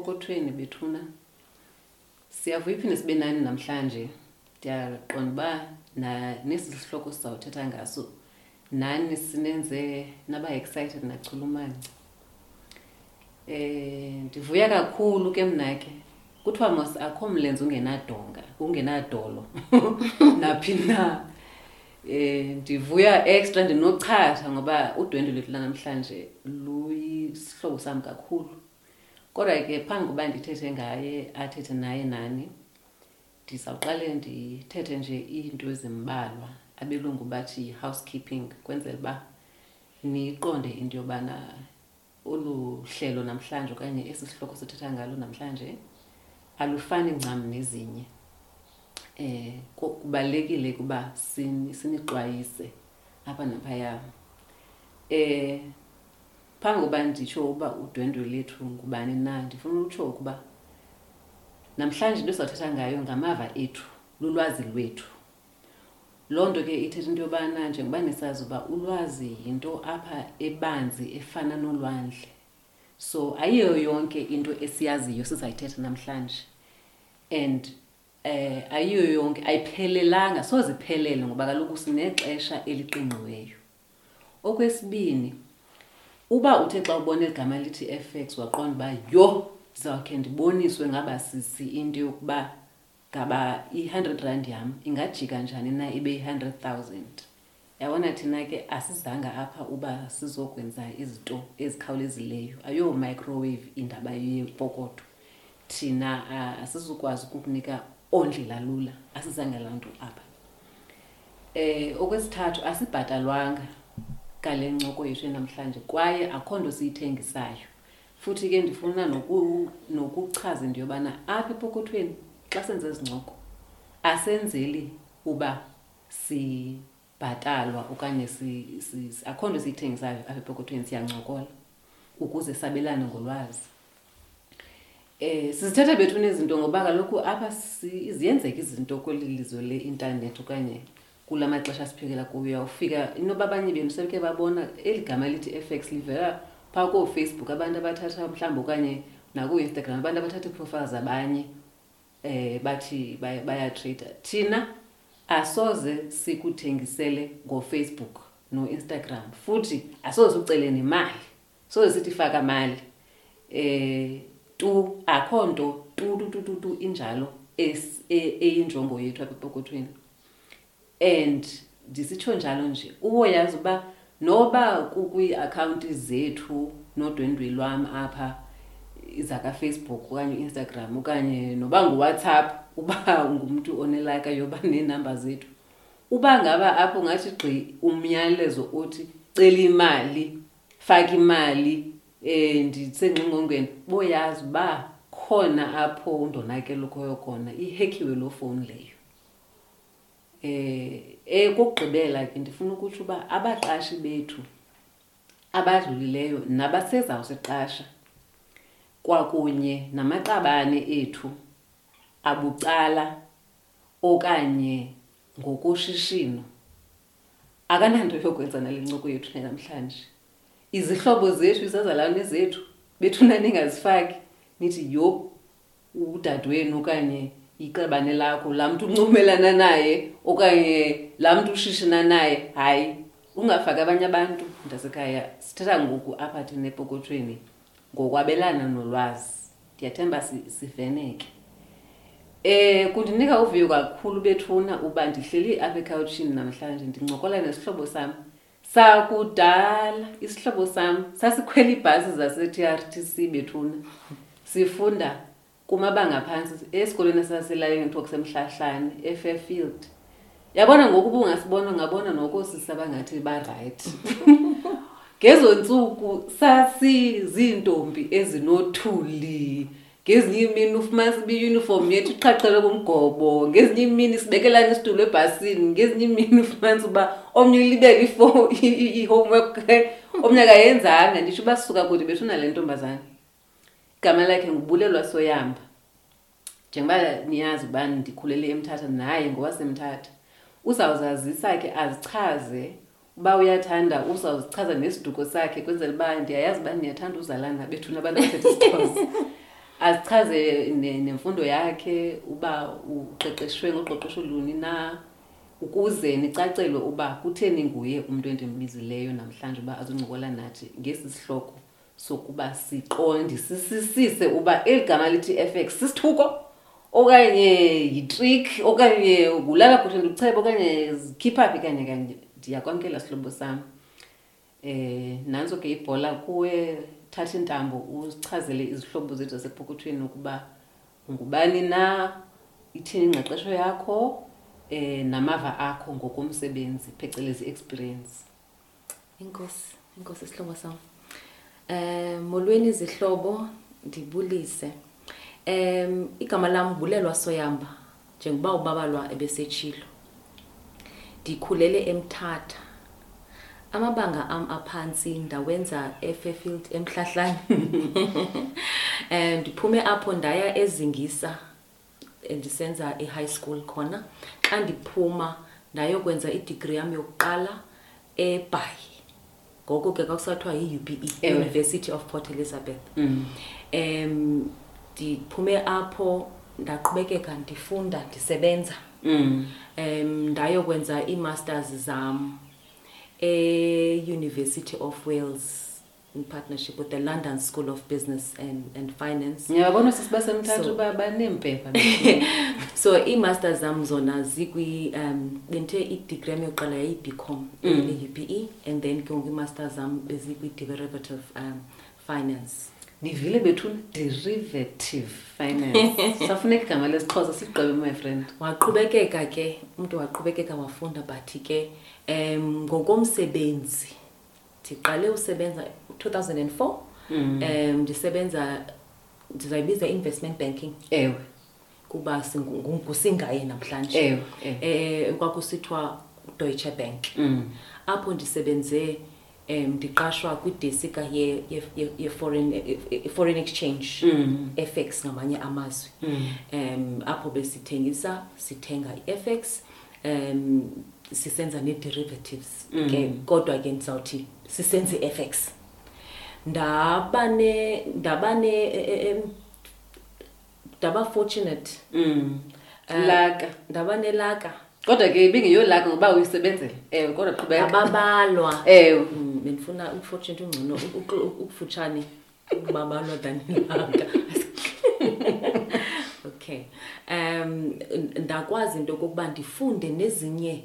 epokothweni bethuna. Siyavuya iphinde sibe nani namhlanje? Ndiyaqonda uba nesi sihloko sizawuthetha ngaso. Nani sinenze naba-excited nachulumanci um ndivuya kakhulu ke mna ke. Kuthiwa mos akho mlenze ungenadonga ungenadolo. Naphi na? Um ndivuya extra ndinochatha ngoba udwendwe lethu lanamhlanje luyisihlobo sam kakhulu kodwa ke phambi koba ndithethe ngaye athethe naye nani ndizawuqale ndithethe nje iinto ezimbalwa. Abelungu bathi yi-housekeeping kwenzela uba niqonde into yobana olu hlelo namhlanje okanye esi sihloko sithetha ngalo namhlanje alufani ncam nezinye. Eh kubalekile kuba sinixwayise apha naphaya. Eh phambi koba nditsho uba udwendwe lethu ngubani na ndifuna utsho ukuba namhlanje into esizawuthetha ngayo ngamava ethu lulwazi lwethu. Loo nto ke ithetha into yobana njengoba nisazi uba ulwazi yinto apha ebanzi efana nolwandle so ayiyo yonke into esiyaziyo sizayithetha namhlanje. And eh ayiyo yonke ayiphelelanga soze iphelele ngoba kaloku sinexesha eliqingqiweyo. Okwesibini uba uthe xa ubona igama lithi FX waqonda uba yho ndizawukhe ndiboniswe ngaba sisi into yokuba ngaba i-hundred rand yam ingajika njani na ibe yi-hundred thousand. Yabona thina ke asizanga apha uba sizokwenza izinto ezikhawulezileyo. Ayo-microwave indaba yepokotho thina ah, asizukwazi ukukunika ondlela lula asizange laa nto apha. Eh okwesithathu asibhatalwanga ngale ncoko yethu namhlanje kwaye akho nto siyithengisayo. Futhi ke ndifuna noku- nokuchaza into yobana apha epokothweni xa senze ezi ncoko asenzeli uba sibhatalwa okanye si, si, akho nto siyithengisayo apha epokothweni siyancokola ukuze sabelane ngolwazi. Eh sizithetha bethu nezinto ngoba kaloku apha ziyenzeka izinto kweli lizwe le-intanethi okanye kula maxesha siphekela kuyo. Uyawufika inoba abanye benu sebeke babona eli gama lithi FX livela phaa koofacebook abantu abathatha mhlawumbi okanye naku-instagram abantu abathatha iiprofile zabanye eh bathi baya- bayatrada thina asoze sikuthengisele ngofacebook no-instagram futhi asoze ucele nemali soze sithi faka mali eh tu akho nto tu tu tu tu, tu injalo e- eyinjongo yethu apha epokothweni and ndisitsho njalo nje uboyazi uba noba kukwiiakhawunti zethu nodwendwe lwam apha zakafacebook okanye uinstagram okanye noba nguwhatsapp uba ngumntu onelaka yoba neenamba zethu uba ngaba apho ungathi gqi umyalezo othi cela imali faka imali um ndisengqingqongweni boyazi uba khona apho undonakele ukhoyo khona ihekiwe loo fowuni leyo. Eh ekugqibela ke ndifuna ukutsho uba abaqashi bethu abadlulileyo nabasezawusiqasha kwakunye namaqabane ethu abucala okanye ngokoshishino akananto yokwenza nale ncoko yethu namhlanje izihlobo zethu izazalwane zethu bethuna ningazifaki nithi yho udadewenu okanye iqabane lakho laa mntu uncumelana naye okanye laa mntu ushishina naye hayi ungafaki abanye abantu. Mntasekhaya sithetha ngoku apha thina epokothweni ngokwabelana nolwazi. Ndiyathemba si- siveneke. Eh kundinika uvuyo kakhulu bethuna uba ndihleli apha ekhawutshini namhlanje ndincokola nesihlobo sam. Sakudala isihlobo sam sasikhwela ibhasi zase-TRTC bethuna. Sifunda kumabanga phantsi esikolweni saselayini kuthiwa kusemhlahlane efairfield yabona ngoku ubungasibona ungabona nokoosisi abangathi barayithi ngezo ntsuku sasiziintombi ezinothuli ngezinye imini ufumanisa uba iyunifomu yethu iqhaqhelwe kumgobo ngezinye imini sibekelana isitulo ebhasini ngezinye imini ufumanisa uba omnye ulibele ifo- i- i- i-homework omnye akayenzanga nditsho uba sisuka kude bethuna le ntombazana igama lakhe ngubulelwa soyamba njengoba niyazi uba ndikhulele emthatha naye ngowasemthatha uzawuzazisa ke azichaze uba uyathanda uzawuzichaza nesiduko sakhe kwenzela uba ndiyayazi uba niyathanda uzalana bethu nabantu abathetha isixhosa. Azichaze ne- nemfundo yakhe uba uqeqeshwe ngoqeqesho luni na ukuze nicacelwe uba kutheni nguye umntu endimbizileyo namhlanje uba azoncokola nathi ngesi sihloko sokuba siqondisisise uba eli gama lithi FX sisithuko okanye yitrick okanye ulala kuhle ndichebe okanye zikhipha phi kanye. Kanye ndiyakwamkela sihlobo sam. Eh nanso ke ibhola kuwe thatha intambo usichazele izihlobo zethu zasepokothweni ukuba ungubani na ithini ingqeqesho yakho eh namava akho ngokomsebenzi phecelezi experience. Inkosi, inkosi sihlobo sam. Eh molweni izihlobo ndibulise. Em igama lam Bulelwa Soyamba njengoba ubabalwa ebesechilo. Ndikhulele eMthatha. Amabanga am aphansi ndawenza eFairfield eMhlahlane. Eh ndiphume apho ndaya ezingisa ndisenza i-high school khona xa ndiphuma ndayokwenza i-degree yami yokuqala eBhayi ngoko ke kwakusathiwa yi-UPE Ewe. University of Port Elizabeth mm. um ndiphume apho ndaqhubekeka ndifunda ndisebenza Mm. um ndayokwenza ii-masters zam e-University of Wales in partnership with the London School of Business and, and Finance. Ngiyabona sisibasemthatha So- uba baneempepha so ii-masters zam zona zikwi um bendithe i-degree yam yokuqala yayi-bcom Mm. e-UPE and then ke ngoku ii-masters zam bezikwi-derivative um finance. Ndivile bethuna derivative finance. Safuneka igama lesixhosa sigqibe my friend. Waqhubekeka ke umntu waqhubekeka wafunda but ke um ngokomsebenzi ndiqale usebenza 2004 Mm. um ndisebenza ndizayibiza investment banking ewe kuba singu- ngu- ngusingaye namhlanje ewe ewe eh kwakusithiwa Deutsche Bank Mm. apho ndisebenze em ndiqashwa kwidesika ye ye, ye, ye foreign ye- ye- foreign exchange Mm. FX ngamanye amazwi Mm. em apho besithengisa sithenga iFX em sisenza ne derivatives Mm. ke kodwa ke ndizawuthi sisenze iFX ndaba ne ndaba ne eh, em, ndaba fortunate. Mm. Eh, laka. ndaba nelaka kodwa ke ibingeyolaka ngoba uyisebenzela ewe kodwa qhubeka ababalwa. Ewe. Mm, bendifuna unfortunate ungcono uku- uku- ukufutshane ukubabalwa than ilanga okay. Um ndakwazi into yokokuba ndifunde nezinye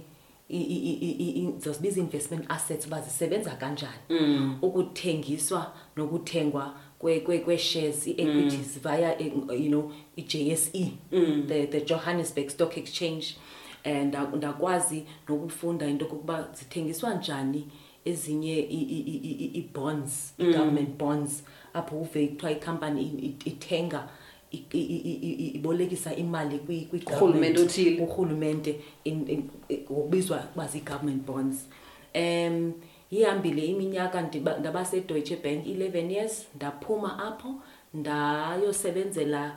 i- i- i- i- i- zosibiza investment assets uba zisebenza kanjani Mm. ukuthengiswa nokuthengwa kwe- kwe- kwe-shares i-equities via eh, you know i-jse Mm. the, the johannesburg stock exchange and nda- ndakwazi nokufunda into yokokuba zithengiswa njani ezinye i- i- i- i- i- i-bonds i-government bonds apho uve kuthiwa ikhampani i- i- ithenga i- i- i- i- i- ibolekisa imali kwi- kwi- Kurhulumente government, othile. kurhulumente in- in- ngokubizwa kuba zii-government bonds um ihambile iminyaka ndiba- ndaba sedeutsche bank 11 years ndaphuma apho ndayosebenzela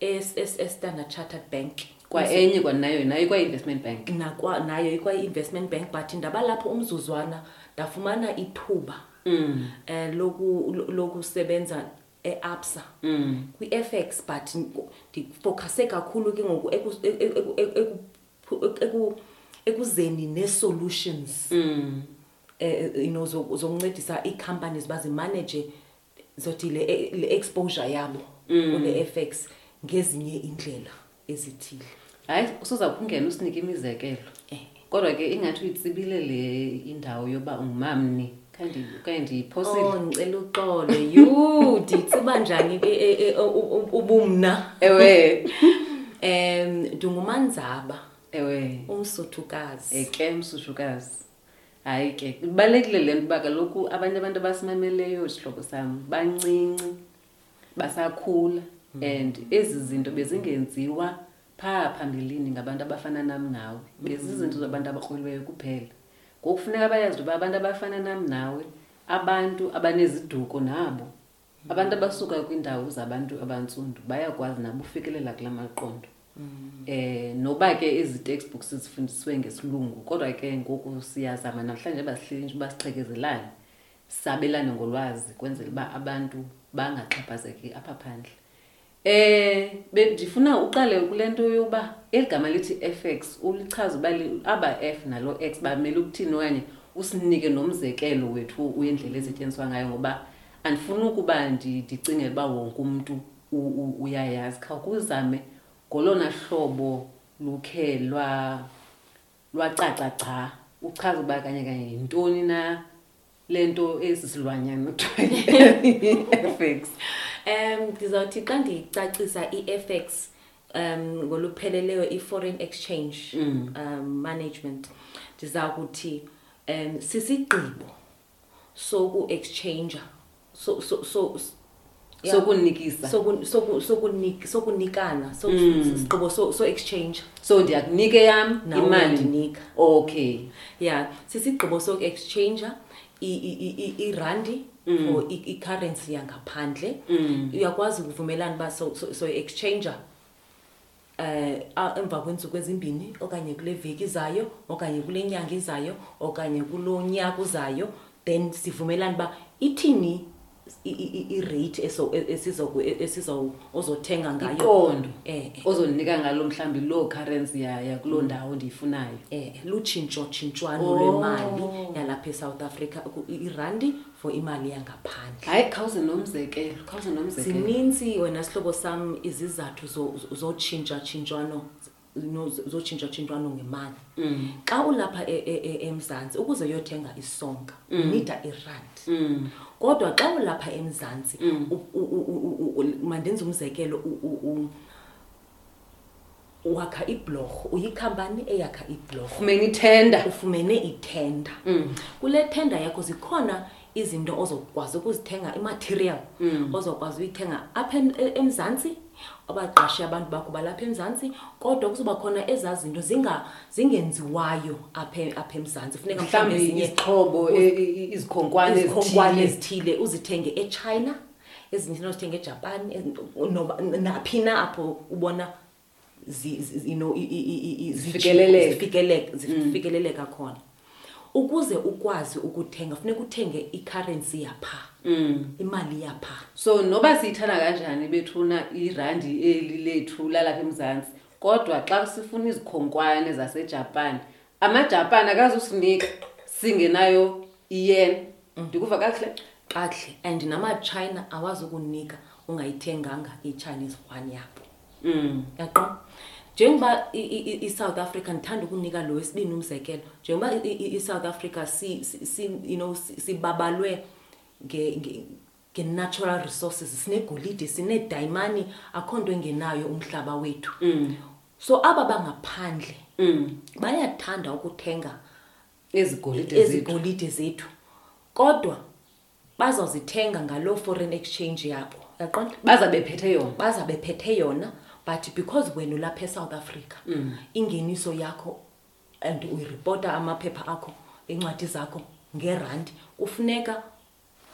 es- es- estandard chartered bank kwaenye kwanayo nayo ikwa-investment bank Nakwa- nayo ikwayi-investment bank but ndaba lapho umzuzwana ndafumana ithuba Mm. um loku- lo- lokusebenza e-absa Mm. kwi-fx but ndifocuse kakhulu ke ngoku eku- eku- eku- eku- eku- ekuzeni nee-solutions Mm. eh you know zo- zokuncedisa ii-companies bazimanage zothi le exposure yabo Mm. kule FX ngezinye indlela ezithile hayi usuzawuphungena usinike imizekelo eh kodwa ke ingathi uyitsibile le indawo yoba ungumamni ndiyiphosile oh ngicela uxolo yu nditsiba njani ke e- e- ubumna? Ewe. Em ndingumanzaba. Ewe. Umsuthukazi. Eke msushukazi hayi ke ibalulekile le nto uba kaloku abanye abantu abasimameleyo sihlobo sam bancinci basakhula. And ezi zinto bezingenziwa phaa phambilini ngabantu abafana nam nawe. Bezizinto zabantu abakroliweyo kuphela ngoku kufuneka bayazi uba abantu abafana nam nawe abantu abaneziduko nabo abantu abasuka kwiindawo zabantu abantsundu bayakwazi nabo ufikelela kula maqondo. Eh noba ke ezi textbooks zifundiswe ngesilungu kodwa ke ngoku siyazama namhlanje basihleli basichekezelane sabelane ngolwazi kwenzela uba abantu bangaxhaphazeki apha phandle. Eh bendifuna uqale kule nto yokuba eligama lithi FX ulichaza uba aba F nalo X bamele ukuthini okanye usinike nomzekelo wethu wendlela esetyenziswa ngayo ngoba andifuni ukuba ndi- ndicingele uba wonke umntu uyayazi. Khawukuzame ngolona hlobo lukhe lwa lwacaca cha uchaza uba kanye kanye yintoni na le nto esi silwanyana kuthiwa yi-FX Um ndizawuthi xa ndicacisa i-FX um ngolupheleleyo i-foreign exchange um management ndiza kuthi um sisigqibo soku-exchanger so, so, so, yeah. sokunikisa. Soku- soku- sokunik- sokunikana so- sigqibo so- so-exchange so ndiyakunika eyam Nawe imali? uyandinika. okay. Ya sisigqibo soku-exchanger i- i- i- i- irandi for i- i-currency yangaphandle. Uyakwazi ukuvumelana uba so- so- so-exchanger eh emva kweentsuku ezimbini okanye kule veki izayo okanye kule nyanga izayo okanye kulo nyaka uzayo then sivumelane uba ithini i-rate eso- e- esizoku- e- esizo ozothenga ngayo. Iqondo eh eh, ozonika ngalo mhlawumbi loo currency ya- yakuloo ndawo ndiyifunayo. Eh lutshintsho tshintshwano Oh. lwemali yalapha eSouth Africa ku- i- irandi for imali yangaphandle. Hayi khawuze nomzekelo khawuze nomzekelo. Zininzi wena sihlobo sam izizathu zo- zo- zotshintsha tshintshwano no, zotshintsha tshintshwano ngemali. Mm. xa ulapha e- e- e- emzantsi ukuze uyothenga isonka unida irandi Mm. kodwa xa ulapha emzantsi u- u- u- u- u- u- mandenze umzekelo u- u- u- wakha iblorho uyikhampani eyakha iblorho fumene ithenda. Ufumene ithenda. Kule thenda yakho zikhona izinto ozokwazi ukuzithenga imaterial ozokwazi uyithenga apha em- e- emzantsi abaqashe abantu bakho balapha emzantsi kodwa kuzoba khona ezaa zinto zinga- zingenziwayo apha e- apha emzantsi funeka mhlawumbi mhlawumbi ezinye izixhobo e- i- izikhonkwane izikhonkwane ezithile. ezithile uzithenge echina ezinye izinto uzithenge ejapan ez- noba- naphi na apho ubona zi- zi- you know, i- i- i- i- Zifikeleleka. zifikeleleka zifikeleleka khona. Ukuze ukwazi ukuthenga funeka uthenge i-currency yapha. Imali yapha. So noba siyithanda kanjani bethuna irandi eli lethu lalapha emzantsi kodwa xa sifuna izikhonkwane zasejapan amajapan akazusinika singenayo iyen. Ndikuva kakuhle? Kakuhle. And namachina awazi ukunika ungayithenganga i-chinese one yabo. Mm. yaqo? Njengoba i- i- i- i-south africa ndithanda ukunika lo wesibini umzekelo njengoba i- i- i-south africa si, si, si, you know, si- sibabalwe nge- nge- nge-natural resources sinegolide sineedayimani akho nto engenayo umhlaba wethu. Mm. so aba bangaphandle Mm. bayathanda ukuthenga ezigolide zethu. ezigolide zethu. Kodwa bazawuzithenga ngaloo foreign exchange yabo yaqonda baza bephethe yona. Baza bephethe yona. But because wena ulapha eSouth Africa ingeniso yakho and uyiripota amaphepha akho incwadi zakho ngerandi kufuneka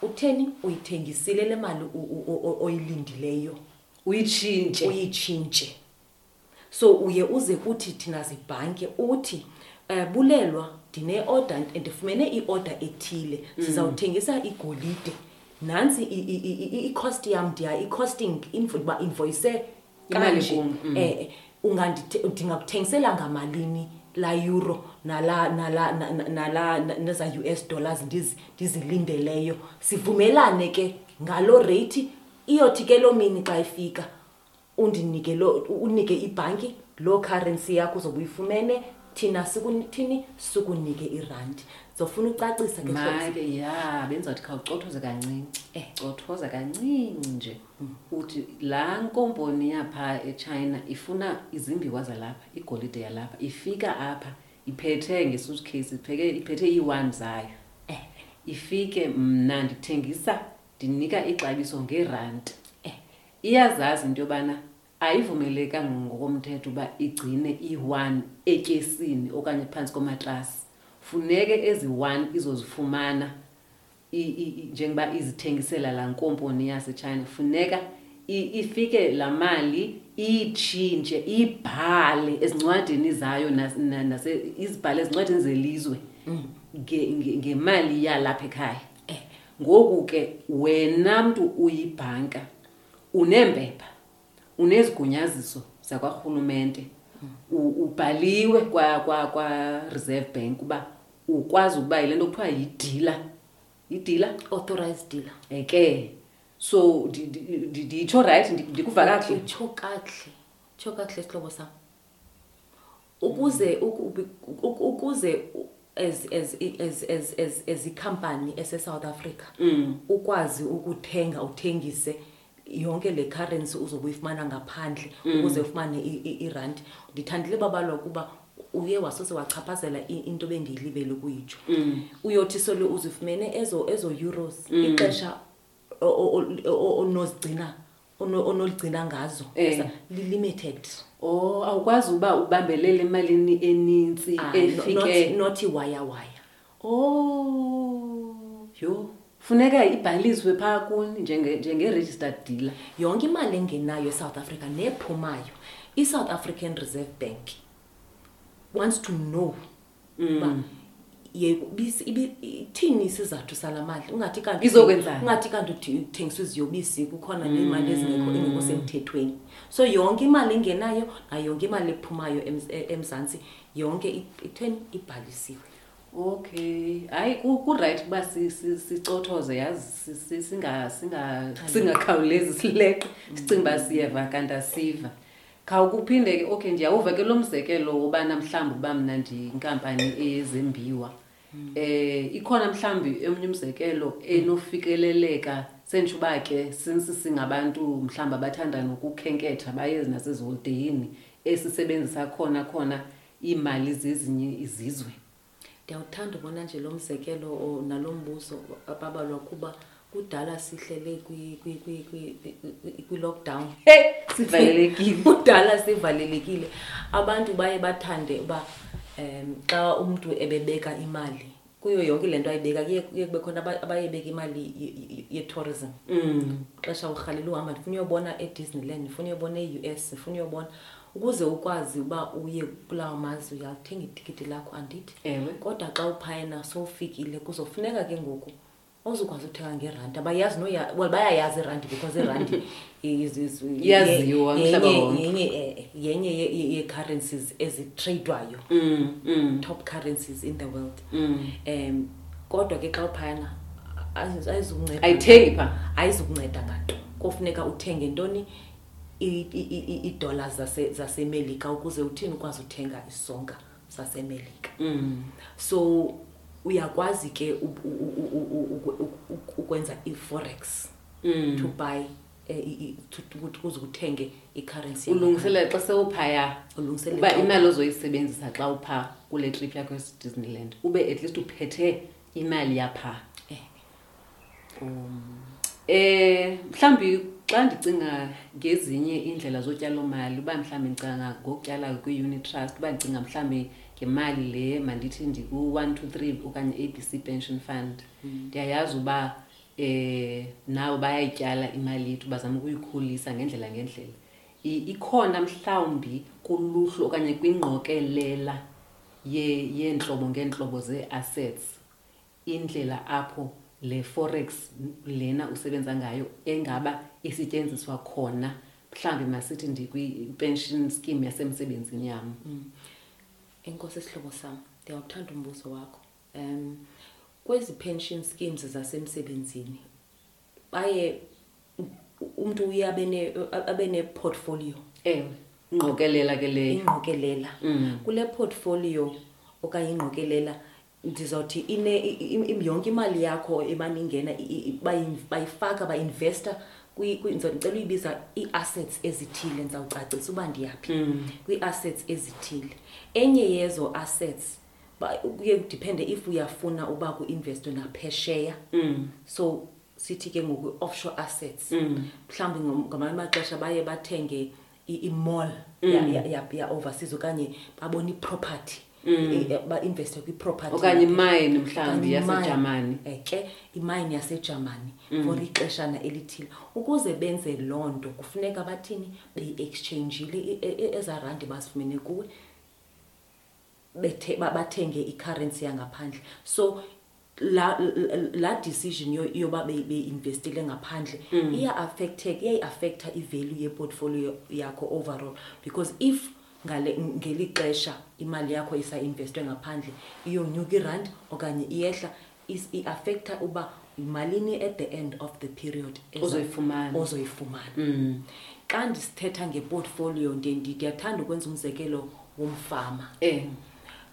utheni uyithengisile le mali oyilindileyo? Uyitshintshe. Uyitshintshe. So uye uze kuthi thina zibhanki uthi um bulelwa ndine-order and ndifumene i-order ethile. Sizawuthengisa igolide. Nantsi i- i- i- i- i-cost yam ndiya i-costing invoyise Imali kum, mm. eh ungandithe- ndingakuthengisela ngamalini la euro nala nala na- na- nala na- neza US dollars ndizi- ndizilindeleyo. Sivumelane ke ngalo rate iyothi ke lo mini xa ifika? Undinike lo unike ibhanki lo currency yakho uzobe uyifumene thina sikuthini sikunike irandi. Zofuna ucacisa ke hlobo. make ya bendizawuthi khawucothoze kancinci. Eh. cothoza kancinci nje. Uthi laa nkomponi yapha echina ifuna izimbiwa zalapha igolide yalapha ifika apha iphethe ngesuitcase ipheke iphethe ii-one zayo. Eh. Ifike mna ndithengisa ndinika ixabiso ngeranti eh. Iyazazi into yobana ayivumelekanga ngokomthetho uba igcine iyi-one etyesini okanye phantsi komatrasi. Funeke ezi one izozifumana njengoba izithengisela laa nkomponi yasechina funeka ifike laa mali iyitshintshe ibhale ezincwadini zayo izibhale ezincwadini zelizwe nge- ngemali yalapha ekhaya. Ngoku ke wena mntu uyibhanka uneempepha unezigunyaziso zakwarhulumente U- ubhaliwe kwa kwa kwa Reserve Bank uba ukwazi ukuba yile nto kuthiwa yidila yidila authorized dealer eke so ndi- ndi- ndi- nditsho right Ndi- ndikuva kakuhle utsho kakuhle tsho kakuhle sihlobo sam ukuze uku- uku- ukuze as as as as as as ikhampani ese-south africa ukwazi ukuthenga uthengise yonke le currency uzobe uyifumana ngaphandle ukuze ufumane i- i- irandi ndithandile babalwa ukuba uye wasose wachaphazela i- into bendiyilibele ukuyitsho. Uyothi sole uzifumene ezo ezo euros ixesha o- o- o- onozigcina ono- onoligcina ngazo. Eh. li-limited. Oh awukwazi uba ubambelele emalini enintsi Ah, no- efike not- not iwayawaya oh yho. Funeka ibhaliswe phaa kuni njenge- njenge-registered dealer. Yonke imali engenayo esouth africa nephumayo i-south african reserve bank wants to know. Uba ibi- ithini isizathu sala mali ungathi kanti Izokwenzani? ungathi kanti uthengiswa iziyobisi kukhona neemali ezingekho engekho semthethweni. So yonke imali engenayo nayo yonke imali ephumayo e- emzantsi yonke itheni? Ibhalisiwe. Okay. Hayi ku- kurayithi uba si- si- sicothoze yazi si- si- singa- singa- singakhawulezi sileqe. Sicinga uba siyeva kanti asiva khawukuphinde ke okay ndiyawuva ke lo mzekelo wobana mhlawumbi uba mna ndiyinkampani eyezembiwa. Eh ikhona mhlawumbi eminye umzekelo enofikeleleka sentsho uba ke since singabantu mhlawumbi abathanda nokukhenketha baye naseziholideyini esisebenzisa khona khona iimali zezinye izizwe. Ndiyawuthanda ubona nje lo mzekelo o- nalo mbuzo ababalwa kuba kudala sihlele kwi- kwi- kwi- kwi- kwi- kwi-lockdown sivalelekile. kudala sivalelekile. Abantu baye bathande uba um xa umntu ebebeka imali kuyo yonke le nto ayibeka kuye kube khona aba- abayebeka imali ye- ye- ye-tourism mm. Xesha urhalela uhamba ndifuna uyobona edisneyland ndifuna uyobona e-us ndifuna uyobona. Ukuze ukwazi uba uye kulawo mazwe uyalithenga itikiti lakho andithi. Ewe. Kodwa xa uphayena sowufikile kuzofuneka ke ngoku awuzukwazi ukuthenga ngerandi. Abayazi no well bayayazi irandi because irandi yaziwa mhlaba wonke. yenye eh, eh, ye currencies ezitradewayo mm, mm. top currencies in the world. Um kodwa ke xa uphana ayizukunceda ayithengi pha ayizukunceda nganto. Kofuneka uthenge intoni i-dollars zase zasemelika ukuze uthini ukwazi uthenga isonka sasemelika so uyakwazi ke ukwenza i-forex to buy kuze uthenge i-currency ulungiselela xa sewuphaya uba imali ozoyisebenzisa xa upha kule trip yakho esedisneyland ube at least uphethe imali yapha um mhlawumbi xa ndicinga ngezinye iindlela zotyalomali uba mhlawumbi ndicinga ngokutyala kwi-unit trust uba ndicinga mhlawumbi ngemali le mandithi ndiku-one two three okanye i-ABC pension fund. Ndiyayazi uba eh nabo bayayityala imali yethu bazama ukuyikhulisa ngendlela ngendlela. Ikhona mhlawumbi kuluhlu okanye kwingqokelela ye- yeentlobo ngeentlobo zee-assets indlela apho le forex lena usebenza ngayo engaba isetyenziswa khona mhlawumbi masithi ndikwi-pension scheme yasemsebenzini yam. Enkosi sihlobo sami, ngiyawuthanda umbuzo wakho. Um kwezi pension schemes zasemsebenzini baye umuntu uyabene abene portfolio. Ewe. Ingqokelela ke leyo. Ingqokelela. Mm. Kule portfolio okanye ingqokelela ndizawuthi ine yonke imali yakho ebaningena bayifaka bainvesta ndicela uyibiza ii-assets ezithile ndizawucacisa uba ndiyaphi Mm. kwii-assets ezithile enye yezo assets ba- kuye kudiphende if uyafuna uba ku-investwe naphesheya Mm. so sithi ke ngoku offshore assets Mm. mhlawumbi ngam- ngamanye amaxesha baye bathenge i- i-mall Mm. ya- ya- ya- ya-overseas okanye babone iproperty bainveste kwiproperty okanye yapha- imine mhlawumbi okanye imine. yasejamani. Eh, ke imayini yasejamani Mm. for ixeshana elithile. Ukuze benze loo nto kufuneka bathini? Beyi-exchangile i- e- e- ezaa randi bazifumene kuwe. Bethe- ba- bathenge i-currency yangaphandle. So la la- la decision yo- yoba be- beinvestile ngaphandle iya affecteke iyayi-affecta i-value yeportfolio yakho overall. Because if ngale ngeli xesha imali yakho isa-investwe ngaphandle iyonyuka irand okanye iyehla is- i-affecta uba malini at the end of the period eza- Ozoyifumana. ozoyifumana Mm. xa ndisithetha ngeportfolio ndiye ndi- ndiyathanda ukwenza umzekelo womfama Eh.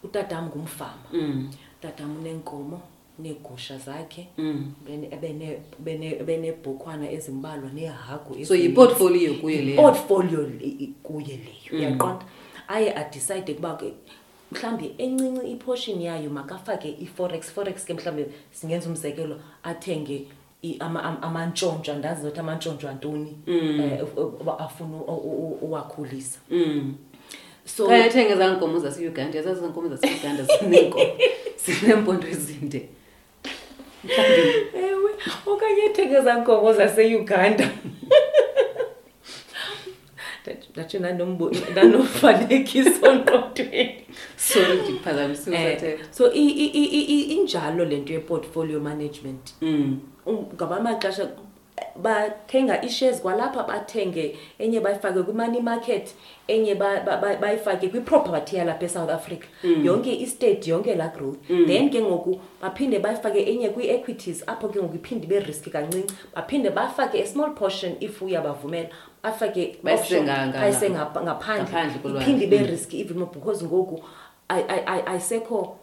utatam ngumfama Mm. utatam uneenkomo neegusha zakhe Mm. bene- ebene- bene- benebhokhwana ezimbalwa neehagu So ezininzi. yiportfolio kuyo leyo. portfolio i- i- kuye leyo uyaqonda aye adicide ukuba ke mhlawumbi encinci iportion yayo makafake i-forex forex ke mhlawumbi singenza umzekelo athenge amantshontsho andazi nothi amantshontsho antoni um afuna u- u- u- uwakhulisa Mm. so Kanye thenge ezaa nkomo zase-Uganda, yazazi ezaa nkomo zase-Uganda zineenkomo, zineempondo ezinde. Ewe okanye ethenge zankomo zaseuganda ndatsho ndanomfanekiso ngqondweni sorry ndiphazamisile Eh, so i- i- i- i- i- injalo le nto ye-portfolio management. Mm. Um, ngamanye amaxesha bathenga ii-shares kwalapha bathenge enye bayifake kwi-money market enye ba- ba- ba- bayifake kwi-property yalapha esouth africa. Yonke istate yonke laa growth. Then ke ngoku baphinde bayifake enye kwii-equities apho ke ngoku iphinde ibe riski kancinci. Baphinde bafake a small portion if uyabavumela bafake Bayise offshore, nga- nga- bayise nga- ngapha- ngaphandle ngaphandle kolwandle. iphinde ibe Mm. riski even more because ngoku ay- ay- ay- ayisekho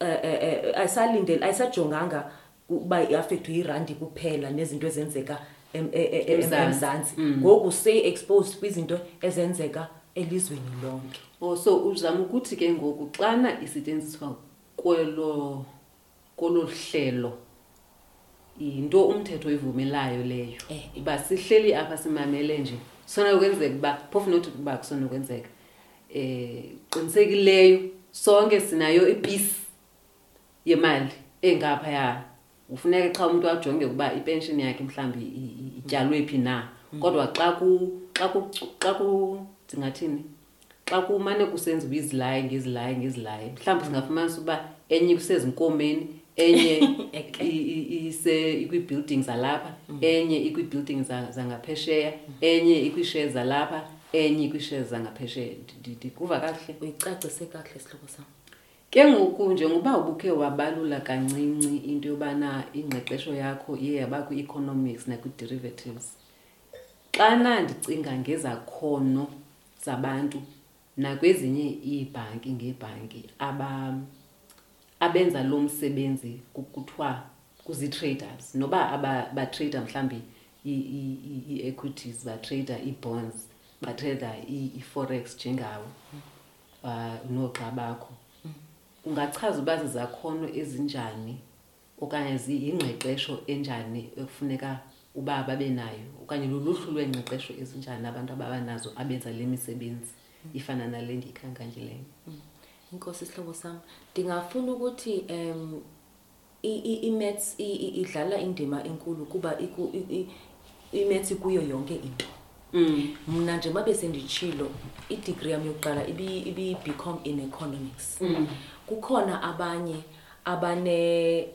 eh eh, eh, ayisalindele ayisajonganga ukuba iafektwe yirandi kuphela nezinto ezenzeka e- e- em- Emzantsi. emzantsi ngoku sey-exposed kwizinto ezenzeka elizweni lonke Oh so uzama ukuthi ke ngoku xana isetyenziswa kwelo kolo hlelo yinto umthetho oyivumelayo leyo. Eh. uba sihleli apha simamele nje sonokwenzeka uba phofu nothi uba kusonokwenzeka eh qinisekileyo sonke sinayo ipisi yemali engaphaya. Ufuneka xa umuntu ajonge ukuba ipenshini yakhe mhlawumbi ityalwe phi na. Kodwa xa ku xa ku xa ku ndingathini? Xa kumane kusenziwa izilayi ngezilayi ngezilayi mhlawumbi singafumanisa uba enye kusezinkomeni enye Eke. i- i- ise ikwi-building zalapha enye ikwi-building za- zangaphesheya enye ikwi-shares zalapha enye ikwi-shares zangaphesheya. Ndi- ndi- ndikuva kakuhle. Uyicacise kakuhle sihlobo sam. Ke ngoku njengoba ubukhe wabalula kancinci into yobana ingqeqesho yakho iye yaba kwi-economics nakwi-derivatives xana ndicinga ngezakhono zabantu nakwezinye iibhanki ngeebhanki aba abenza lo msebenzi ku- kuthiwa kuzi-traders. Noba batrader mhlawumbi ii-equities batrader ii-bonds batrader i-forex njengawe uh, noogxa bakho. Ungachaza uba zizakhono ezinjani okanye ziyingqeqesho enjani ekufuneka uba babe nayo okanye luluhlu lweengqeqesho ezinjani abantu ababanazo abenza le misebenzi ifana nale ndiyikhankanyileyo inkosi sihlobo sam ndingafuna ukuthi um i-mats idlala indima enkulu kuba iku- i- i- i-mats kuyo yonke into mm. mna njengoba besenditshilo idigri yam yokuqala ibi- ibi-becom in economics Mm. kukhona abanye abane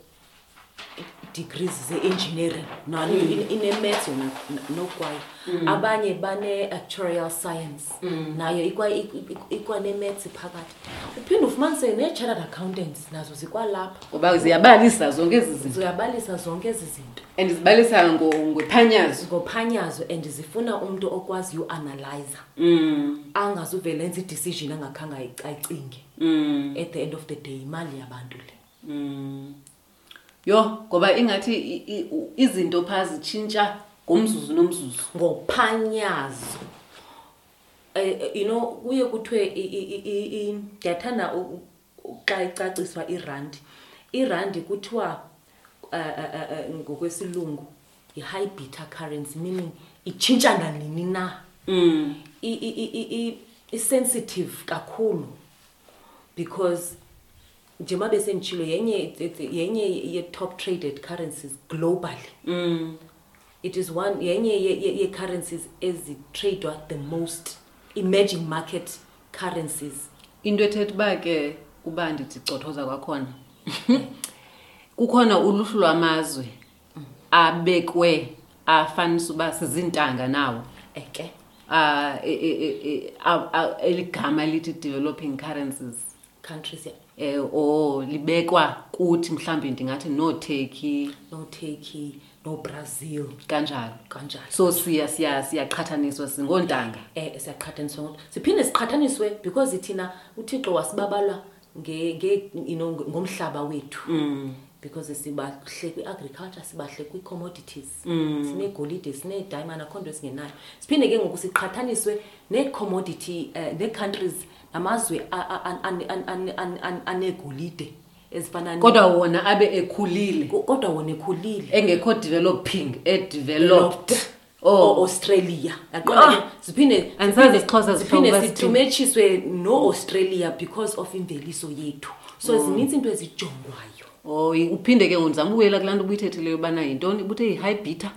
degrees ze-engineering. Nalo ine-maths yona n- nokwayo abanye bane-actuarial science. Nayo ikwa- ik- ik- ikwane-maths phakathi. Uphinde ufumaniseke nee-chartered accountants nazo zikwalapha. Ngoba ziyabalisa zonke ezi zinto. Ziyabalisa zonke ezi zinto. And zibalisa ngo- ngophanyazo. Ngophanyazo and zifuna umntu okwaziyo uanalyza mm. angazuvele enza idecision angakhange ayi- ayicinge. Mm. at the end of the day imali yabantu le. Mm. Yho ngoba ingathi i- i- u- izinto phaa zitshintsha ngomzuzu nomzuzu. Ngophanyazo. Eh you know kuye kuthiwe i- i- i- i- ndiyathanda u- u- xa icaciswa irandi. Irandi kuthiwa eh, eh, eh, eh, ngokwesilungu yi-high beta currency meaning itshintsha nanini na? Mm. i- i- i- i- i- i-sensitive kakhulu because njengoba besenditshilo yenye yenye ye-top traded currencies globally. Mm. it is one yenye ye- ye- ye-currencies ezitradwa the most emerging market currencies. Into ethetha uba ke uba ndithi cothoza kwakhona kukhona uluhlu lwamazwe abekwe afanisa uba sizintanga nawo. Eke. Ah, e- e- e- e- a- a- eligama lithi developing currencies. Countries yeah. Eh or libekwa kuthi mhlambe ndingathi no-turkey. No turkey no brazil kanjalo. Kanjalo. So siya siya siyaqhathaniswa singontanga eh siyaqhathaniswa ngo- siphinde siqhathaniswe because thina uthixo wasibabala nge nge you know ngomhlaba wethu. Mm. because sibahle kwi-agriculture sibahle kwi-commodities. Mm. sinegolide sinediamond akho nto esingenayo. Siphinde ke ngoku siqhathaniswe nee-commodity um nee-countries namazwe a- a- an- an- an- an- an- an- anegolide ezifana ne- kodwa wona abe ekhulile. Ko- kodwa wona ekhulile. Engekho developing edeveloped. Oh. O-australia yaqonda Ah! ke siphinde Andisazi isiXhosa siphinde sihlobo basithini. situmetshiswe no-australia because of imveliso yethu. So Oh. zinintsi into ezijongwayo. Oh i- uphinde ke ngondizama ubuyela kulaa nto ubuyithethileyo ubana yintoni? Ubuthe yi-high bita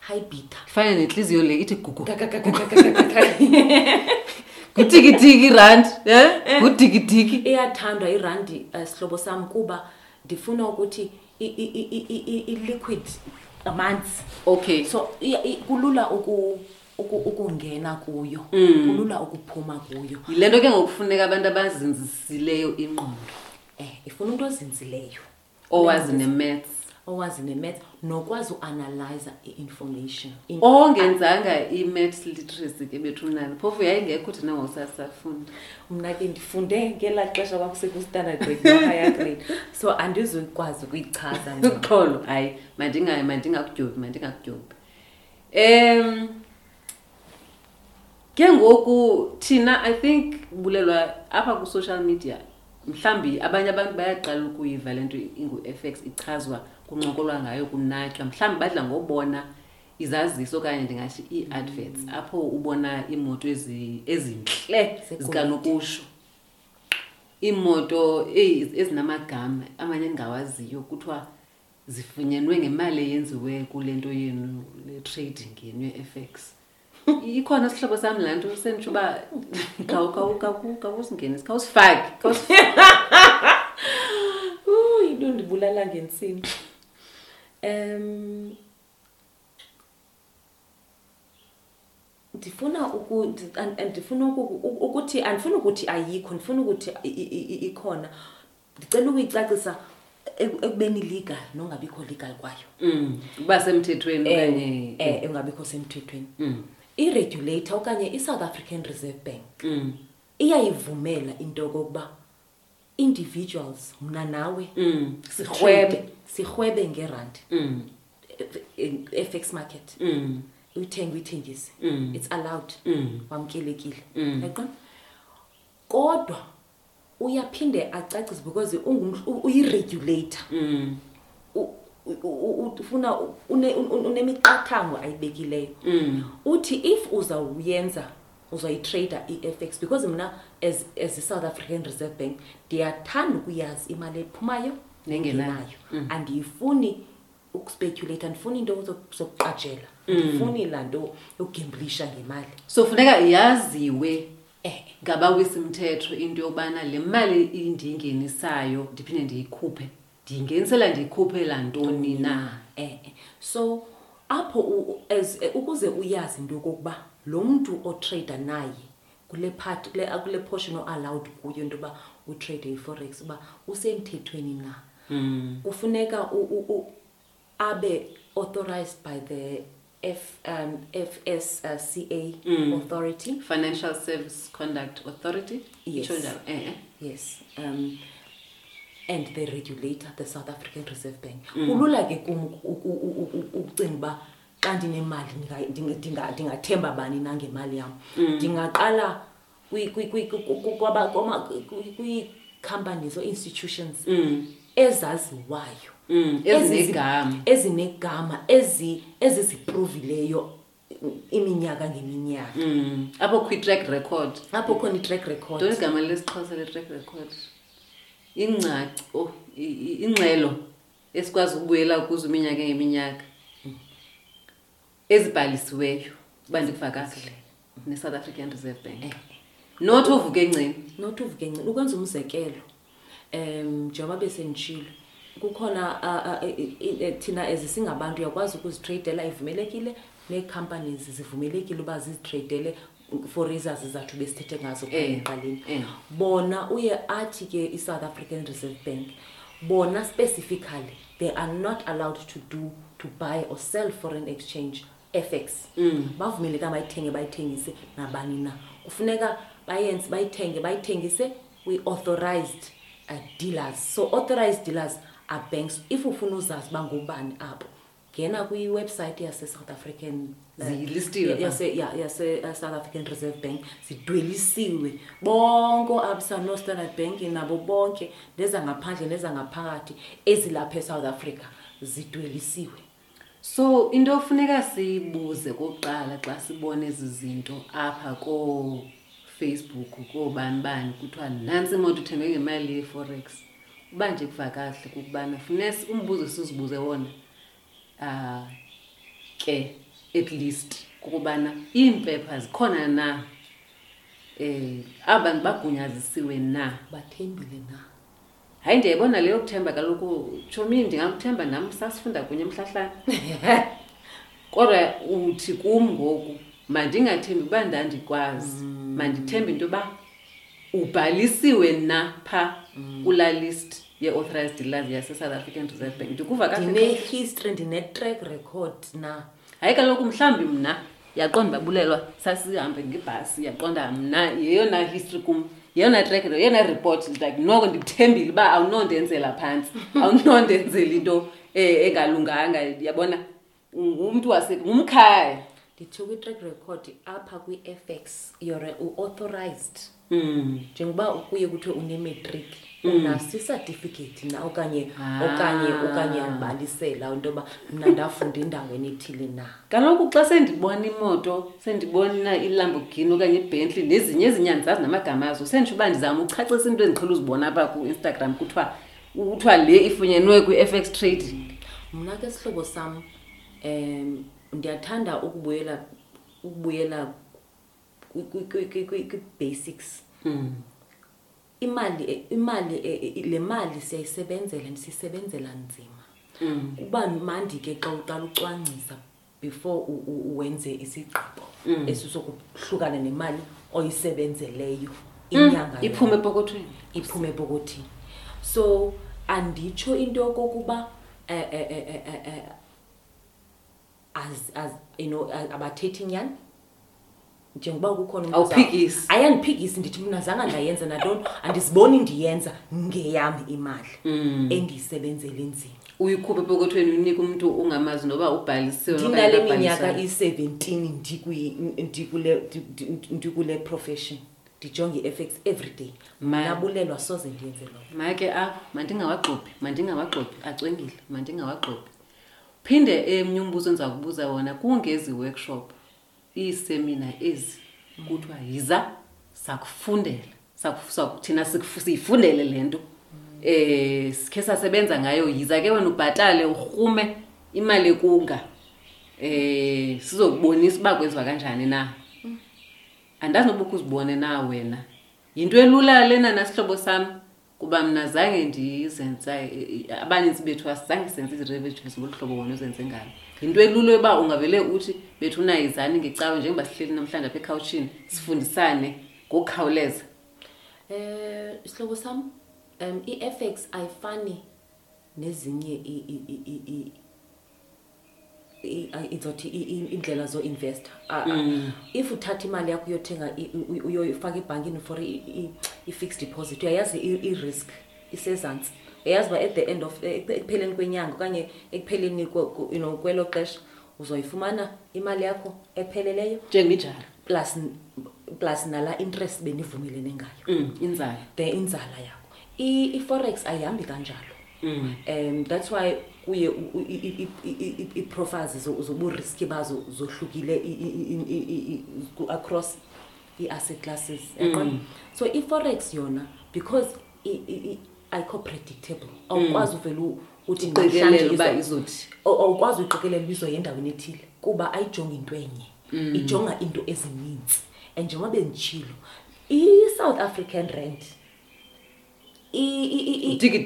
high bita ifana nentliziyo le ithi gugu ngutikitiki irandi um ngutikitiki iyathandwa irandi um sihlobo sam kuba ndifuna ukuthi i- i- i- i- i- i- i-liquid amanzi. Okay. So iya- i- kulula uku- uku- ukungena kuyo. Mm. kulula ukuphuma kuyo. Yile nto ke ngokufuneka abantu abazinzisileyo ingqondo. Um ifuna umntu ozinzileyo. Owazi ne-maths. owazi ne-math nokwazi uanalyza i-information. In- ongenzanga i-maths literacy ke bethunani phofu yayingekho thina ngosasafunda mna ke ndifunde ngelaa xesha kwakusekustandard grade no-higher grade. So andizukwazi ukuyichaza mna. uxholo hayi mandinga- mandingakudyobhi mandingakudyobhi um ke ngoku thina i think bulelwa apha kwi-social media mhlawumbi abanye abantu bayaqala ukuyiva le nto ingu-f x ichazwa kuncokolwa ngayo kunatywa mhlawumbi badla ngobona izaziso okanye ndingathi ii-adverts apho ubona iimoto ezi- ezintle Zegolide. zikanokusho iimoto eyi- ezinamagama amanye endingawaziyo kuthiwa zifunyenwe ngemali eyenziwe kule nto yenu le trading yenu ye-f x ikhona sihlobo sam laa nto senditsho uba khawusingenisi khawusifake khawusifake. Uy, into ndibulala ngentsimbi um ndifuna uku ndi- an- an- ndifuna uku- u- ukuthi andifuni ukuthi ayikho ndifuna ukuthi ikhona. Ndicela ukuyicacisa eku- ekubeni legal nongabikho legal kwayo. Mm, uba semthethweni okanye um engabikho semthethweni. Mm, iregulator okanye i-south african reserve bank mm, iyayivumela into yokokuba individuals mna nawe mm, sirhwebe. sirhwebe ngerandi. Mm, FX market. Mm, uyithenge uyithengise. Mm. it's allowed. Mm, wamkelekile. Mm. yaqona kodwa uyaphinde acacise because uyi-regulator. Mm, ufuna une- un- unemiqathango ayibekileyo. Mm, uthi if uzawuyenza uzayitrader i-fx because mna as, as i-south african reserve bank ndiyathanda ukuyazi imali ephumayo Nengenayo. Mm. andiyifuni ukuspeculate andifuni into zoku- zokuqajela Mm. andifuni laa nto yokugemblisha ngemali so funeka yaziwe eh ngabawisimthetho into yobana le mali indiyingenisayo ndiphinde ndiyikhuphe ndiyingenisela ndiyikhuphe laa ntoni na eh eh. so apho ukuze uyazi into yokokuba lo mntu otrader naye kule part kule, kule portion o-allowed kuyo into yoba utrade i-forex uba usemthethweni na mm. kufuneka u, u, u, abe authorized by the F, um, FSCA Mm. authority financial service conduct authority Yes. Eh, eh. yes um, and the regulator the south african reserve bank Mm. kulula ke kum uku- uku- uku- uku- ukucinga uba xa ndinemali ndinga- ndinga- ndinga- ndingathemba bani na ngemali yam? Mm. ndingaqala kwi- kwi- kwi- ku- ku- kwaba- kwama- kwi- kwii-companies or institutions Mm, ezaziwayo mm, Ezi- ezinegama. Ezinegama ezi ezizipruvileyo iminyaka ngeminyaka. Mm, apho kwi-track record. Apho khona i-track record. Ntoni igama lesixhosa le-track record? Ingcaci oh, i- i- ingxelo esikwazi ukubuyela kuzo iminyaka ngeminyaka. Ezibhalisiweyo uba ndikuva kakuhle ne-south african reserve bank Eh. not uvuke encini not uvuke ncini ukwenza umzekelo um njengoba besenditshilo kukhona i- i- i- thina as singabantu uyakwazi ukuzitradela ivumelekile nee-companies zivumelekile uba zizitradele for reasons zathu besithethe ngazo Eh, eqaleni eh. bona uye athi ke i-south african reserve bank bona specifically they are not allowed to do to buy or sell foreign exchange fx Mm. bavumeleka bayithenge bayithengise nabani na. Kufuneka bayenze bayithenge bayithengise we-authorized uh, dealers. So authorized dealers are banks. If ufuna uzazi bangubani abo ngena kwiwebsite yase-south african uh, Zilistiwe ya- pha. yase- ya- yase-south african reserve bank. Zidwelisiwe. Bonke absa no-standard bank nabo bonke nezangaphandle nezangaphakathi ezilapha esouth africa zidwelisiwe. So into ofuneka siyibuze kokuqala xa sibona ezi zinto apha koofacebook koobani bani kuthiwa nantsi imoto uthenge ngemali ye-forex. Uba nje kuva kahle kukubana funeka umbuzo sizibuze wona um ke at least kukubana iimpepha zikhona na? Um aba bantu bagunyazisiwe na? Bathembile na hayi ndiyayibona leyo kuthemba kaloku. Tshomi ndingakuthemba nam sasifunda kunye emhlahlana kodwa uthi kum ngoku mandingathembi uba ndandikwazi. Mandithembe into yoba ubhalisiwe na pha kulaa list ye-authorized dealers yase-south african reserve bank. Ndikuva kakuhle ndine-history ndine-track record na? Hayi kaloku mhlawumbi mna yaqonda babulelwa sasihambe ngebhasi yaqonda mna yeyona history kum yeyona track yeyona report like noko ndikuthembile uba awunondenzela phantsi. Awunondenzela into eh, engalunganga yabona? Ngumntu wase ngumkhaya. Ndithi kwi-track record apha kwi-fx you're u-authorized. Mm. njengoba kuye kuthiwe unemetric unaso isatifiketi na okanye Ah. okanye okanye yandibalisela into yoba mna ndafunda endaweni ethile na kaloku xa sendibona imoto sendibona ilambogini okanye ibentley nezinye ezinye andizazi namagama azo senditsho uba ndizama uchacisa into endiqhela uzibona apha ku-instagram kuthiwa kuthiwa le ifunyenwe kwi-f x trading mna ke sihlobo sam um ndiyathanda ukubuyela ukubuyela kwi- kwi- kwi- kwi- kwi- kwi-basics mm. Imali e- imali e- e- le mali siyayisebenzela siyisebenzela nzima. Mm. kuba mandi ke xa uqala ucwangcisa before u- u- wenze isigqibo Mm. esisokuhlukana nemali oyisebenzeleyo inyanga iphume epokothweni iphume epokothini so anditsho into yokokuba eh, eh, eh, eh, eh, as as you know abathethi nyani njengoba kukhona Awuphikisi. ayandiphikisi ndithi mna zange ndayenza nantoni andiziboni ndiyenza ngeyam imali Mm. endiyisebenzele nzima. Uyikhuphe epokothweni unika umntu ungamazi noba ubhalisiwe ndinale minyaka iyi-seventeen ndikule ndi- ndi- ndikule profession ndijonge i-f x every day. Ma- nabulelwa soze ndiyenze loo make apho mandingawagqobhi mandingawagqobhi acwengile mandingawagqobhi phinde emnye umbuzo endiza kubuza wona kungezi workshop iisemina ezi kuthiwa yiza sakufundela. Saku- saku- thina siku- siyifundele le nto. Um sikhe sasebenza ngayo. Yiza ke wena ubhatale urhume imali ekunga um sizokubonisa uba kwenziwa kanjani na. Andazi noba ukhe uzibone na wena. Yinto elula lena nasihlobo sam kuba mna zange ndizenza abanintsi bethu asizange senze ii-revelations ngolu hlobo wona uzenze ngalo. Yinto elula yoba ungavele uthi bethu unayizani ngecawe njengoba sihleli namhlanje apha ekhawutshini sifundisane ngokukhawuleza. Eh isihlobo sam um i-FX ayifani nezinye i- i- i- i- i- i- ay- izothi i- i- indlela zo-investa if uthatha imali yakho uyothenga i- u- uyoyifaka ebhankini for i- i- i-fixed deposit uyayazi i- i-risk isezantsi. Uyayazi uba at the end of eh, ekupheleni kwenyanga okanye ekupheleni kwe- ku- you know, kwelo xesha uzoyifumana imali yakho epheleleyo njengemijara plus plus nala interest benivumelene ngayo. Mm, inzala. The inzala yakho. I- i-forex ayihambi kanjalo. Mm. um that's why kuye u- u- i- i- i- i- i- ii-profiles zo- zoburiski bazo zohlukile i- i- i- i- i- i- ku- across ii-asset classes yaqonda so i-forex yona because i- i- i- ayikho predictable awukwazi uvele u- uthi uqikelele namhlanje uba izo- izothi aw- awukwazi uyiqikelela uba izoya endaweni ethile kuba ayijongi into enye ijonga into ezininzi and njengoba benditshilo i-south african rand i- i- i- i- Diki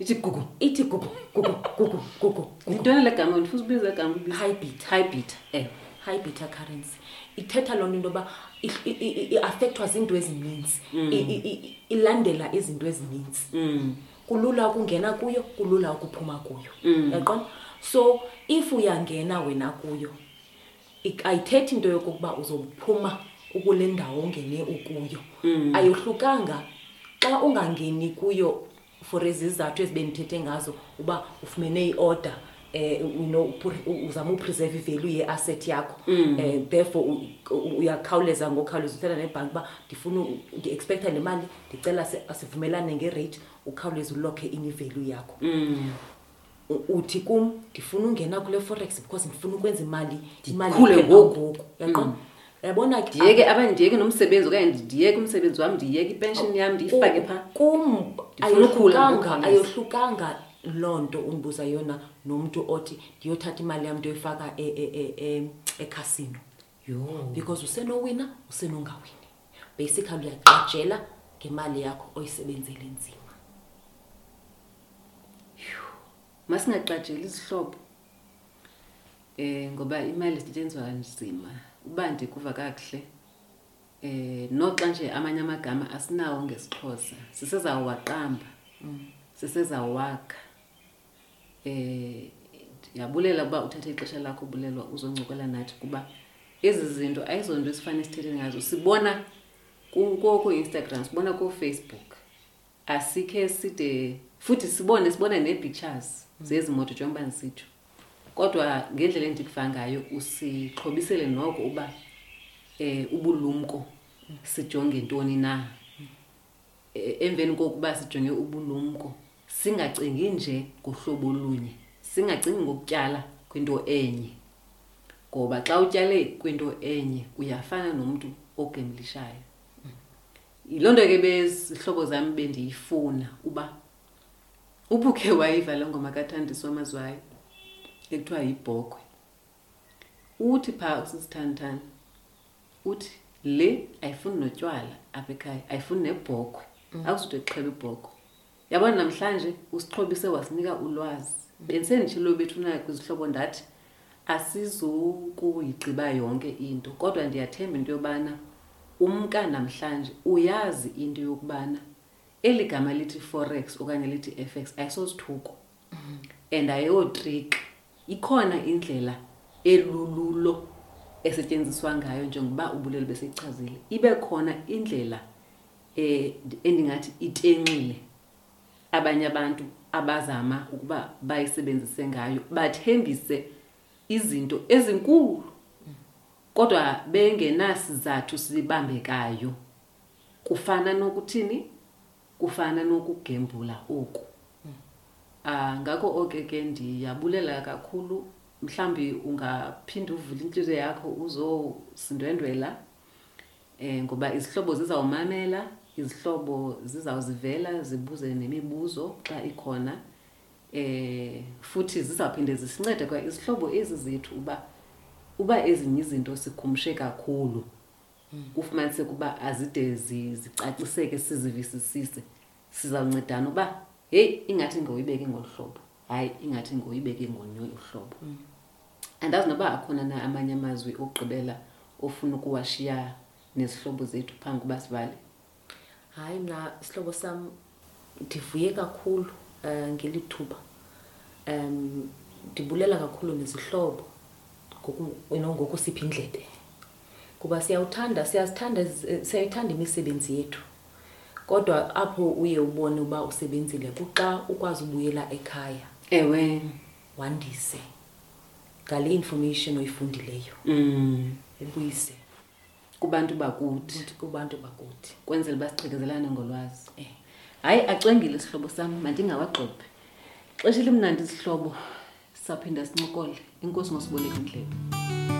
ithi gugu. ithi gugu gugu gugu gugu Yintoni le gama ndifuna usibiza igama ubiza. high beta High beta. Eh. high beta currency ithetha loo nto into yoba i- i- i- i-affectwa ziinto ezininzi I- i- i- ilandela izinto ezininzi Mm. kulula ukungena kuyo kulula ukuphuma kuyo Mm. yaqona so if uyangena wena kuyo ik- ayithethi into yokokuba uzophuma ukule ndawo ongene ukuyo Mm. ayohlukanga xa ungangeni kuyo for izizathu ezibendithethe ngazo uba ufumene i-order eh you know uzama upreserve ivalue ye-asset yakho Mm. eh therefore uyakhawuleza ngokhawuleza uthetha nebhanki uba ndifuna ndi-expecta le mali ndicela si- sivumelane ngerate ukhawuleze ulokhe in ivalue yakho Mm. Uthi kum ndifuna ungena kule forex because ndifuna ukwenza imali imali ngoku. ngoku yaqona yabona ke Ndiyeke abanye ndiyeke nomsebenzi okanye ndiyeke umsebenzi wami ndiyeke ipension yami ndiyifake pha. kum ayohlukanga loo nto undibuza yona nomntu othi ndiyothatha imali yam ndiyoyifaka e- e- e- e- ekhasino because usenowina usenongawini basically uyaqajela ngemali yakho oyisebenzele nzima Masingaqajeli izihlobo. Eh ngoba imali isetshenziswa kanzima. Uba ndikuva kakuhle. Eh noxa nje amanye amagama asinawo ngesixhosa. Sisezawaqamba. Sisezawakha. Eh yabulela kuba uthathe ixesha lakho ubulelwa uzoncokola nathi kuba ezi zinto ayizonto esifane sithethe ngazo. Sibona ku ku- ku Instagram, sibona ku Facebook. asikhe side futhi sibone sibone nee-pictures zezimoto njengoba ndisitsho kodwa ngendlela endikuva ngayo usixhobisele noko uba eh ubulumko sijonge ntoni na. Eh, emveni kokuba sijonge ubulumko singacingi nje ngohlobo olunye singacingi ngokutyala kwinto enye. Ngoba xa utyale kwinto enye uyafana nomntu ogemblishayo yiloo nto ke bezihlobo zam bendiyifuna uba ubukhe wayiva le ngoma kathandiswa amazwayo ekuthiwa yibhokhwe. Uthi phaa usisithandithani uthi le ayifuni notywala apha ekhaya ayifuni nebhokhwe. Akuzude kuxhela ibhokhwe. Yabona namhlanje usixhobise wasinika ulwazi. Bendisenditshilo bethunayo kwizihlobo ndathi asizukuyigqiba yonke into kodwa ndiyathemba into yobana umka namhlanje uyazi into yokubana eli gama lithi forex okanye lithi fx ayisosithuko and ayotrik ikhona indlela elululo esetyenziswa ngayo njengoba ubulelo beseyichazile ibe khona indlela eh endingathi itenxile abanye abantu abazama ukuba bayisebenzise ngayo bathembise izinto ezinkulu. Kodwa bengenasizathu sibambekayo. Kufana nokuthini? Kufana nokugembula oku. Ah ngakho oke ke ndiyabulela kakhulu. Mhlambi ungaphinda uvule inhliziyo yakho uzosindwendwela eh ngoba izihlobo zizawumamela izihlobo zizawuzivela zibuze nemibuzo xa ikhona. Eh futhi zizawuphinde zisincede kwa izihlobo ezi zethu uba uba ezinye izinto sikhumshe kakhulu. Kufumaniseke uba azide zi- zicaciseke sizivisisise. Sizawuncedana uba heyi ingathi ngoyibeke ngolu hlobo hayi ingathi ngoyibeke ngolunye uhlobo andazi noba akhona na amanye amazwi okugqibela ofuna ukuwashiya nezihlobo zethu phambi kuba sivale hayi mna isihlobo sam ndivuye kakhulu um ngeli thuba um ndibulela kakhulu nezihlobo ngoku- you know, ngokusipha indlebe. Kuba siyawuthanda siyazithanda siyayithanda imisebenzi yethu kodwa apho uye ubone uba usebenzile kuxa ukwazi ubuyela ekhaya ewe. wandise. Ngale information oyifundileyo. Mm. ebuyise kubantu bakuthi. Kuthi kubantu bakuthi. Kwenzela uba siqhekezelane ngolwazi. Eh. Hayi acwengile isihlobo sam mandingawagqobhi xesha elimnandi isihlobo. Sawuphinda sincokole. Inkosi ngosiboleka indlebe.